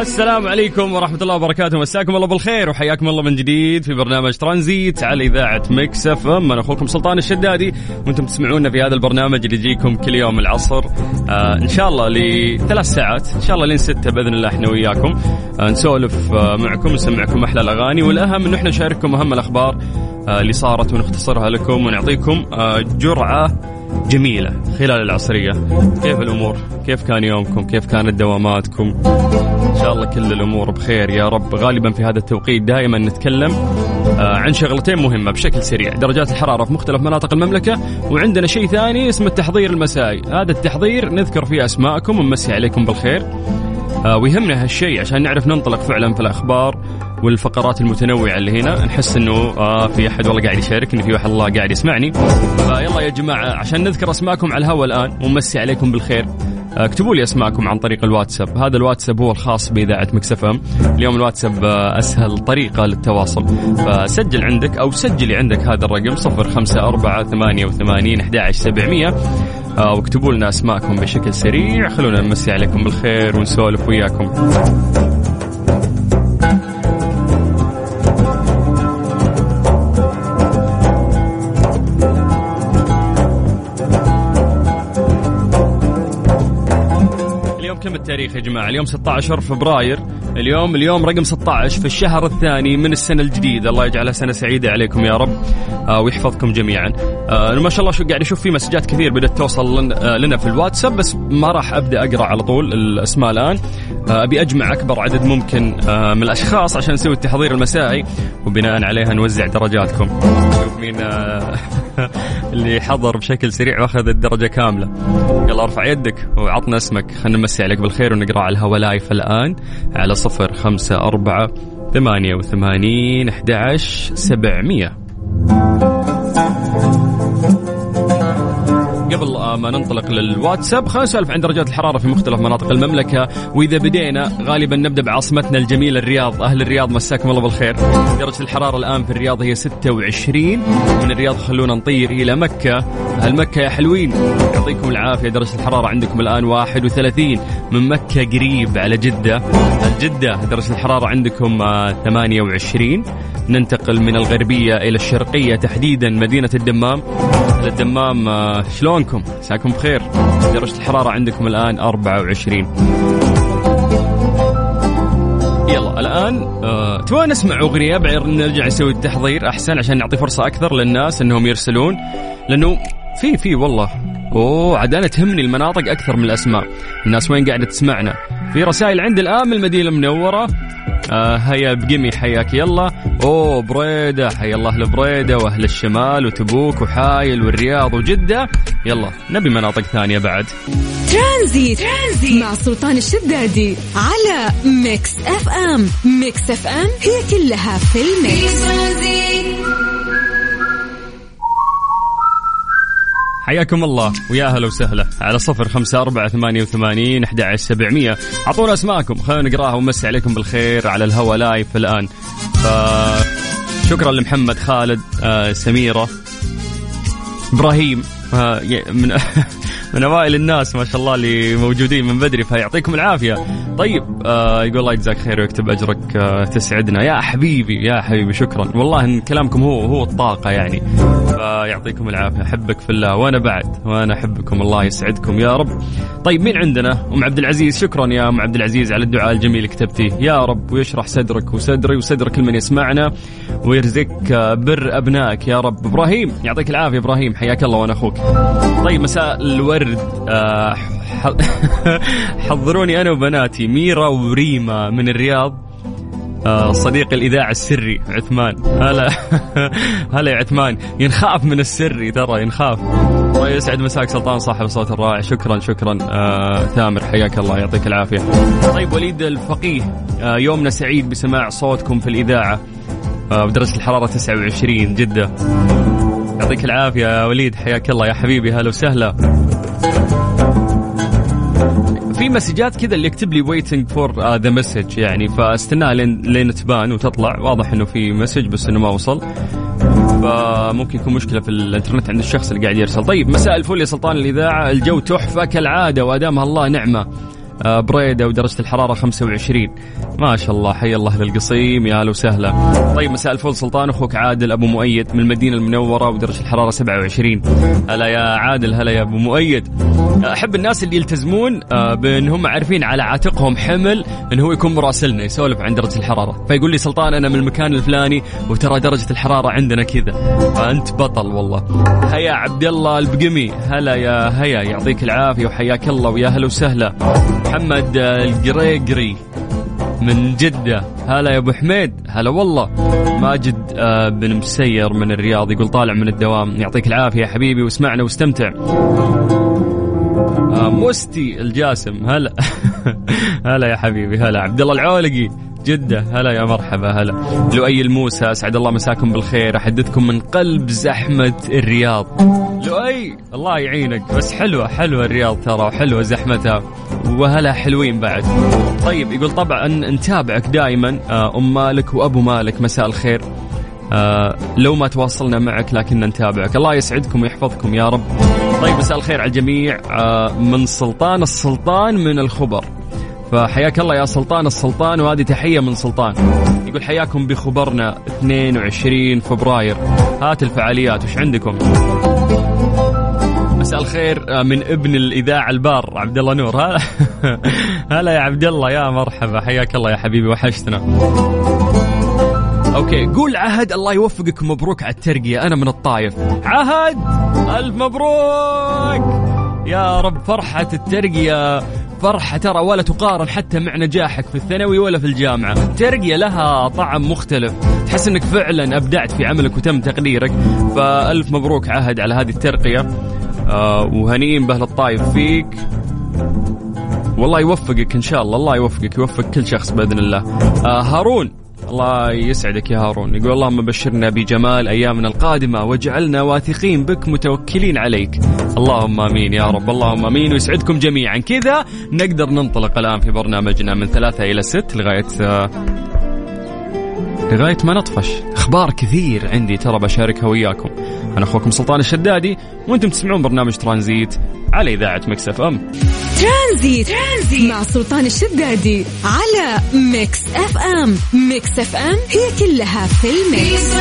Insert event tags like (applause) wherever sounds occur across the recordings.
السلام عليكم ورحمة الله وبركاته. مساكم الله بالخير وحياكم الله من جديد في برنامج ترانزيت على إذاعة Mix FM. أنا أخوكم سلطان الشدادي. وأنتم تسمعونا في هذا البرنامج اللي يجيكم كل يوم العصر. آه إن شاء الله لثلاث ساعات. إن شاء الله لين ستة بإذن الله إحنا وياكم. آه نسولف آه معكم ونسمعكم أحلى الأغاني. والأهم إنه إحنا نشارككم أهم الأخبار آه اللي صارت ونختصرها لكم ونعطيكم آه جرعة جميلة خلال العصرية. كيف الأمور؟ كيف كان يومكم؟ كيف كانت دواماتكم؟ إن شاء الله كل الأمور بخير يا رب. غالبا في هذا التوقيت دائما نتكلم آه، عن شغلتين مهمة بشكل سريع. درجات الحرارة في مختلف مناطق المملكة وعندنا شيء ثاني اسمه التحضير المسائي. هذا التحضير نذكر فيه أسماءكم ونمسي عليكم بالخير. آه، ويهمنا هالشيء عشان نعرف ننطلق فعلا في الأخبار. والفقرات المتنوعة اللي هنا. نحس إنه آه في أحد والله قاعد يشاركني في واحد الله قاعد يسمعني. فيلا يا جماعة عشان نذكر أسماءكم على الهواء الآن ونمسي عليكم بالخير. آه، اكتبوا لي أسماءكم عن طريق الواتساب. هذا الواتساب هو الخاص بإذاعة مكسفم اليوم الواتساب آه، أسهل طريقة للتواصل. فسجل عندك أو سجلي عندك هذا الرقم 054 88 11700 آه، واكتبوا لنا أسماءكم بشكل سريع. خلونا نمسي عليكم بالخير ونسولف وياكم. التاريخ يا جماعة. اليوم 16 فبراير. اليوم اليوم رقم 16 في الشهر الثاني من السنة الجديدة. الله يجعلها سنة سعيدة عليكم يا رب. آه ويحفظكم جميعا. آه ما شاء الله شو قاعد أشوف في مسجات كثير. بدأت توصل آه لنا في الواتساب بس ما راح أبدأ أقرأ على طول الأسماء الآن. آه أبي أجمع أكبر عدد ممكن آه من الأشخاص عشان نسوي التحضير المسائي. وبناء عليها نوزع درجاتكم. شوف (laughs) مين اللي حضر بشكل سريع وأخذ الدرجة كاملة. يلا أرفع يدك وعطنا اسمك. خلينا نمسي عليك بالخير ونقرأ على الهوا لايف الآن على صفر خمسة أربعة ثمانية وثمانين أحد عشر سبعمية. قبل آه، ما ننطلق للواتساب خلينا نسولف عن درجات الحرارة في مختلف مناطق المملكة. وإذا بدينا غالبا نبدأ بعاصمتنا الجميلة الرياض. أهل الرياض مساكم الله بالخير. درجة الحرارة الآن في الرياض هي 26 من الرياض خلونا نطير إلى مكة. أهل مكة يا حلوين يعطيكم العافية. درجة الحرارة عندكم الآن 31 من مكة قريب على جدة. الجده درجة الحرارة عندكم آه، 28 ننتقل من الغربية إلى الشرقية تحديدا. مدينة الدمام. الدمام آه، شلونكم؟ مساكم بخير. درجة الحرارة عندكم الآن 24 يلا الآن آه، تبغى نسمع أغنية. بعد نرجع نسوي التحضير أحسن عشان نعطي فرصة أكثر للناس أنهم يرسلون. لأنه في في والله. أوه عاد أنا تهمني المناطق أكثر من الأسماء. الناس وين قاعدة تسمعنا؟ في رسائل عند الآن من المدينة المنورة. آه هيا بقمي حياك يلا. أوه بريدة حيا الله أهل بريده وأهل الشمال وتبوك وحايل والرياض وجدة. يلا نبي مناطق ثانية بعد. ترانزيت, ترانزيت مع سلطان الشدادي على Mix FM. Mix FM هي كلها في في ال mix. ترانزيت حياكم الله ويا أهلا وسهلا. على صفر خمسة أربعة ثمانية وثمانين أحد عشر سبعمية. أعطونا أسماءكم خلينا نقراها ونمسي عليكم بالخير على الهوا لايف الآن. ف شكرا لمحمد خالد آه، سميرة إبراهيم آه، من (laughs) من أوائل الناس ما شاء الله اللي موجودين من بدري فيعطيكم العافية. طيب آه يقول الله يجزاك خير ويكتب أجرك آه تسعدنا. يا حبيبي يا حبيبي شكرا. والله إن كلامكم هو هو الطاقة يعني. فيعطيكم العافية. أحبك في الله وأنا بعد وأنا أحبكم. الله يسعدكم يا رب. طيب مين عندنا؟ أم عبد العزيز. شكرا يا أم عبد العزيز على الدعاء الجميل اللي كتبتيه يا رب ويشرح صدرك وصدري وصدر كل من يسمعنا ويرزقك آه، بر أبنائك يا رب. إبراهيم يعطيك العافية إبراهيم. حياك الله وأنا أخوك. طيب مساء الورد. آه، ح- (laughs) حضروني أنا وبناتي ميرا وريما من الرياض آه، صديق الإذاعة السري عثمان. هلا (laughs) هلا يا عثمان. ينخاف من السري ترى ينخاف. الله يسعد مساك سلطان صاحب الصوت الرائع. شكرا شكرا. آه ثامر حياك الله يعطيك العافية. طيب وليد الفقيه آه يومنا سعيد بسماع صوتكم في الإذاعة آه بدرجة الحرارة 29 جدة. يعطيك العافية يا وليد حياك الله يا حبيبي هلا وسهلا. في مسجات كذا اللي يكتب لي waiting for the message يعني. فاستناها لين لين تبان وتطلع. واضح إنه في message بس إنه ما وصل. فممكن يكون مشكلة في الإنترنت عند الشخص اللي قاعد يرسل. طيب مساء الفل يا سلطان الإذاعة. الجو تحفة كالعادة وأدامها الله نعمة. بريدة ودرجة الحرارة 25 ما شاء الله حي الله للقصيم يا هلا وسهلا. طيب مساء الفل سلطان أخوك عادل أبو مؤيد من المدينة المنورة ودرجة الحرارة 27 هلا يا عادل هلا يا أبو مؤيد. أحب الناس اللي يلتزمون آه، بأن هم عارفين على عاتقهم حمل أن هو يكون مراسلنا يسولف عن درجة الحرارة. فيقول لي سلطان أنا من المكان الفلاني وترى درجة الحرارة عندنا كذا. فأنت بطل والله. هيا عبد الله البقمي. هلا يا هيا يعطيك العافية وحياك الله ويا هلا وسهلا. محمد القريقري من جدة. هلا يا أبو حميد. هلا والله. ماجد آه، بن مسير من الرياض يقول طالع من الدوام. يعطيك العافية يا حبيبي واسمعنا واستمتع. آه، مستي الجاسم. هلا. (laughs) هلا يا حبيبي هلا. عبد الله العولقي جدة. هلا يا مرحبا هلا. لؤي الموسى اسعد الله مساكم بالخير. أحدثكم من قلب زحمة الرياض. لؤي الله يعينك. بس حلوة حلوة الرياض ترى وحلوة زحمتها. وهلا حلوين بعد. طيب يقول طبعا نتابعك دائما آه، ام مالك وأبو مالك مساء الخير. آه لو ما تواصلنا معك لكن نتابعك. الله يسعدكم ويحفظكم يا رب. طيب مساء الخير على الجميع. آه من سلطان السلطان من الخبر. فحياك الله يا سلطان السلطان وهذه تحية من سلطان. يقول حياكم بخبرنا 22 فبراير. هات الفعاليات وش عندكم؟ مساء الخير آه، من ابن الإذاعة البار عبد الله نور هلا (laughs) هلا يا عبد الله يا مرحبا حياك الله يا حبيبي وحشتنا. أوكي قول عهد الله يوفقك مبروك على الترقية أنا من الطايف. عهد! ألف مبروك! يا رب فرحة الترقية فرحة ترى ولا تقارن حتى مع نجاحك في الثانوي ولا في الجامعة. الترقية لها طعم مختلف. تحس إنك فعلا أبدعت في عملك وتم تقديرك. فألف مبروك عهد على هذه الترقية. آه وهنيين بأهل الطايف فيك. والله يوفقك إن شاء الله الله يوفقك يوفق كل شخص بإذن الله. آه هارون الله يسعدك يا هارون. يقول اللهم بشرنا بجمال أيامنا القادمة واجعلنا واثقين بك متوكلين عليك. اللهم آمين يا رب اللهم آمين ويسعدكم جميعا. كذا نقدر ننطلق الآن في برنامجنا من ثلاثة إلى ست لغاية لغاية ما نطفش. أخبار كثير عندي ترى بشاركها وياكم. أنا أخوكم سلطان الشدادي وأنتم تسمعون برنامج ترانزيت على إذاعة Mix FM. ترانزيت. ترانزيت مع سلطان الشدادي على Mix FM. Mix FM هي كلها في ال mix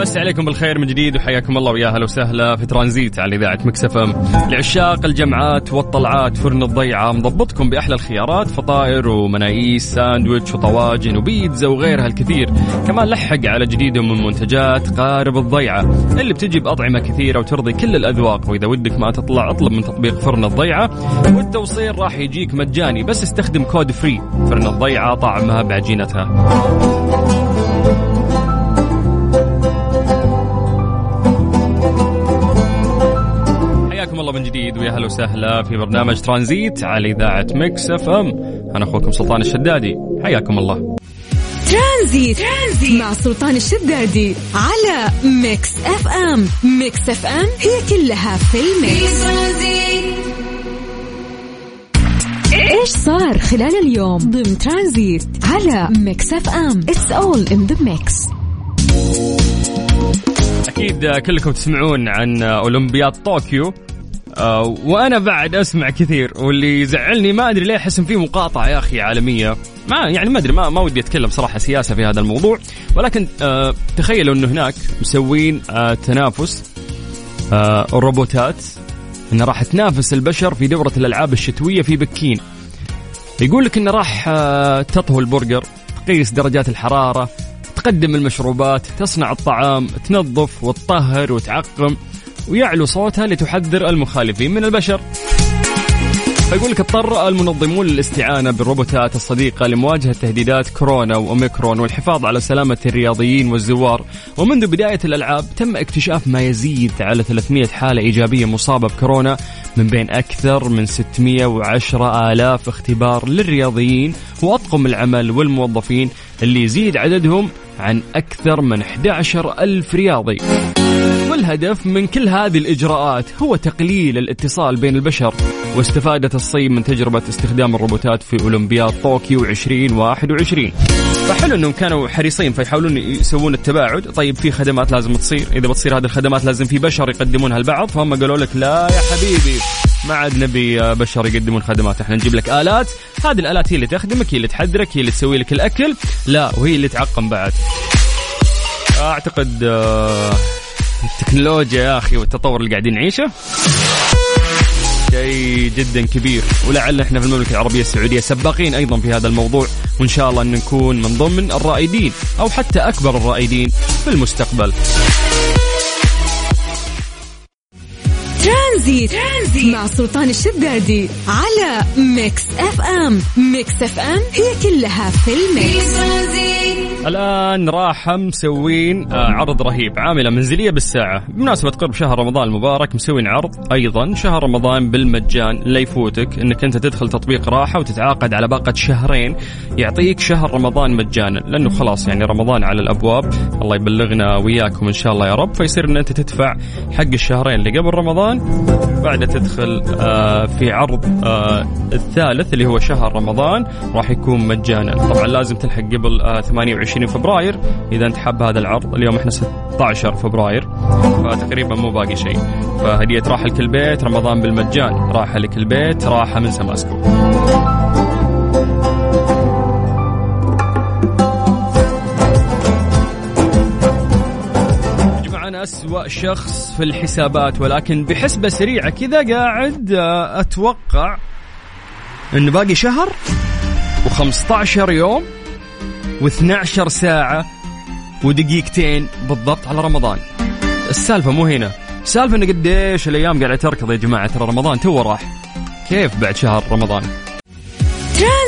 مسا عليكم بالخير من جديد وحياكم الله ويا أهلا وسهلا في ترانزيت على إذاعة Mix FM. لعشاق الجمعات والطلعات فرن الضيعة مضبطكم بأحلى الخيارات فطائر ومناقيش ساندويتش وطواجن وبيتزا وغيرها الكثير. كمان لحق على جديد من منتجات قارب الضيعة اللي بتجي بأطعمة كثيرة وترضي كل الأذواق وإذا ودك ما تطلع أطلب من تطبيق فرن الضيعة. والتوصيل راح يجيك مجاني بس استخدم code free فرن الضيعة طعمها بعجينتها. من جديد ويا هلا وسهلا في برنامج ترانزيت على إذاعة Mix FM. أنا أخوكم سلطان الشدادي. حياكم الله. ترانزيت. ترانزيت مع سلطان الشدادي على Mix FM. Mix FM هي كلها في ال mix. ترانزيت إيش صار خلال اليوم؟ ضمن ترانزيت على Mix FM. it's all in the mix أكيد كلكم تسمعون عن أولمبياد طوكيو. آه، وأنا بعد أسمع كثير واللي يزعلني ما أدري ليه أحس إن في مقاطعة يا أخي عالمية. ما يعني ما أدري ما, ما ودي أتكلم صراحة سياسة في هذا الموضوع. ولكن آه، تخيلوا إنه هناك مسوين آه، تنافس آه، الروبوتات انها راح تنافس البشر في دورة الألعاب الشتوية في بكين. يقول لك انه راح آه، تطهو البرجر تقيس درجات الحرارة تقدم المشروبات تصنع الطعام تنظف وتطهر وتعقم. ويعلو صوتها لتحذر المخالفين من البشر. فيقول لك اضطر المنظمون للاستعانة بالروبوتات الصديقة لمواجهة تهديدات كورونا وأوميكرون والحفاظ على سلامة الرياضيين والزوار. ومنذ بداية الألعاب تم اكتشاف ما يزيد على 300 حالة إيجابية مصابة بكورونا من بين أكثر من 610 آلاف اختبار للرياضيين وأطقم العمل والموظفين اللي يزيد عددهم عن أكثر من 11 ألف رياضي. والهدف من كل هذه الإجراءات هو تقليل الاتصال بين البشر واستفادت الصين من تجربة استخدام الروبوتات في أولمبياد طوكيو 2021 فحلو أنهم كانوا حريصين فيحاولون يسوون التباعد. طيب في خدمات لازم تصير؟ إذا بتصير هذه الخدمات لازم في بشر يقدمونها البعض. فهم قالوا لك لا يا حبيبي ما عاد نبي بشر يقدمون خدمات. إحنا نجيب لك آلات. هذه الآلات هي اللي تخدمك هي اللي تحدرك هي اللي تسوي لك الأكل. لا وهي اللي تعقم بعد. أعتقد آه، التكنولوجيا يا أخي والتطور اللي قاعدين نعيشه شيء جدا كبير ولعل إحنا في المملكة العربية السعودية سباقين أيضا في هذا الموضوع وإن شاء الله أن نكون من ضمن الرائدين أو حتى أكبر الرائدين في المستقبل. ترانزيت, ترانزيت مع سلطان الشدادي على Mix FM. Mix FM هي كلها في ال mix. الآن راحة مسوين آه، عرض رهيب عاملة منزلية بالساعة. بمناسبة قرب شهر رمضان المبارك مسوين عرض أيضا شهر رمضان بالمجان لا يفوتك إنك أنت تدخل تطبيق راحة وتتعاقد على باقة شهرين يعطيك شهر رمضان مجانا. لأنه خلاص يعني رمضان على الأبواب الله يبلغنا وياكم إن شاء الله يا رب. فيصير إن أنت تدفع حق الشهرين اللي قبل رمضان بعدها تدخل آه، في عرض آه، الثالث اللي هو شهر رمضان راح يكون مجانا. طبعا لازم تلحق قبل 28 فبراير. إذا انت حاب هذا العرض اليوم إحنا 16 فبراير فتقريبا مو باقي شيء. فهدية راحة لكل بيت رمضان بالمجان راحة لكل بيت راحة من سماسكو. أسوأ شخص في الحسابات ولكن بحسبة سريعة كذا قاعد آه، أتوقع إنه باقي شهر و15 يوم و12 ساعة ودقيقتين بالضبط على رمضان. السالفة مو هنا. السالفة إنه قديش الأيام قاعدة تركض يا جماعة ترى رمضان تو راح. كيف بعد شهر رمضان؟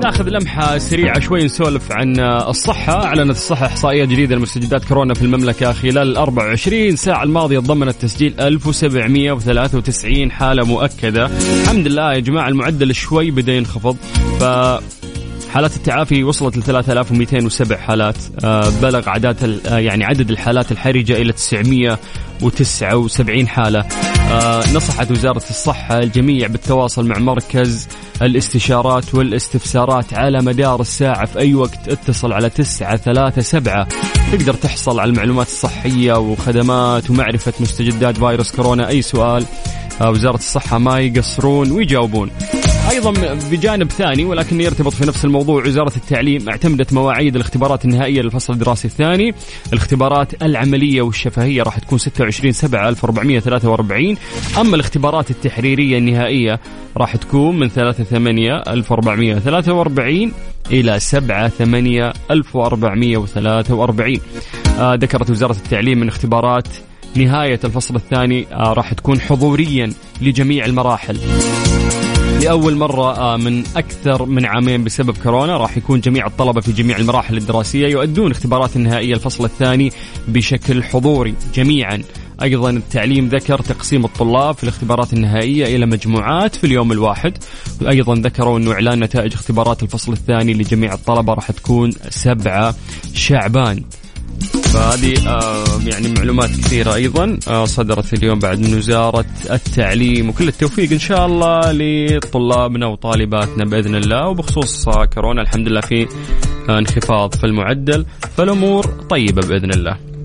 ناخذ لمحة سريعة شوي نسولف عن الصحة. أعلنت الصحة إحصائية جديدة لمستجدات كورونا في المملكة خلال ال 24 ساعة. الماضية ضمنت تسجيل 1793 حالة مؤكدة. الحمد لله يا جماعة المعدل شوي بدأ ينخفض. ف حالات التعافي وصلت ل 3207 حالات. آه، بلغ عدد آه، يعني عدد الحالات الحرجة إلى 979 حالة. آه، نصحت وزارة الصحة الجميع بالتواصل مع مركز الاستشارات والاستفسارات على مدار الساعة في أي وقت. اتصل على 937 تقدر تحصل على المعلومات الصحية وخدمات ومعرفة مستجدات فيروس كورونا. أي سؤال وزارة الصحة ما يقصرون ويجاوبون. أيضا بجانب ثاني ولكن يرتبط في نفس الموضوع وزارة التعليم اعتمدت مواعيد الاختبارات النهائية للفصل الدراسي الثاني. الاختبارات العملية والشفهية راح تكون 26 7 1443 أما الاختبارات التحريرية النهائية راح تكون من 3 8 1443 إلى 7 8 1443 آه ذكرت وزارة التعليم من اختبارات نهاية الفصل الثاني آه راح تكون حضوريا لجميع المراحل. لأول مرة آه، من أكثر من عامين بسبب كورونا راح يكون جميع الطلبة في جميع المراحل الدراسية يؤدون اختبارات النهائية الفصل الثاني بشكل حضوري. جميعا أيضا التعليم ذكر تقسيم الطلاب في الاختبارات النهائية إلى مجموعات في اليوم الواحد. أيضا ذكروا أنه إعلان نتائج اختبارات الفصل الثاني لجميع الطلبة راح تكون 7 شعبان. فهذه آه يعني معلومات كثيرة أيضا. آه صدرت اليوم بعد من وزارة التعليم. وكل التوفيق إن شاء الله لطلابنا وطالباتنا بإذن الله. وبخصوص آه كورونا الحمد لله في انخفاض في المعدل. فالأمور طيبة بإذن الله.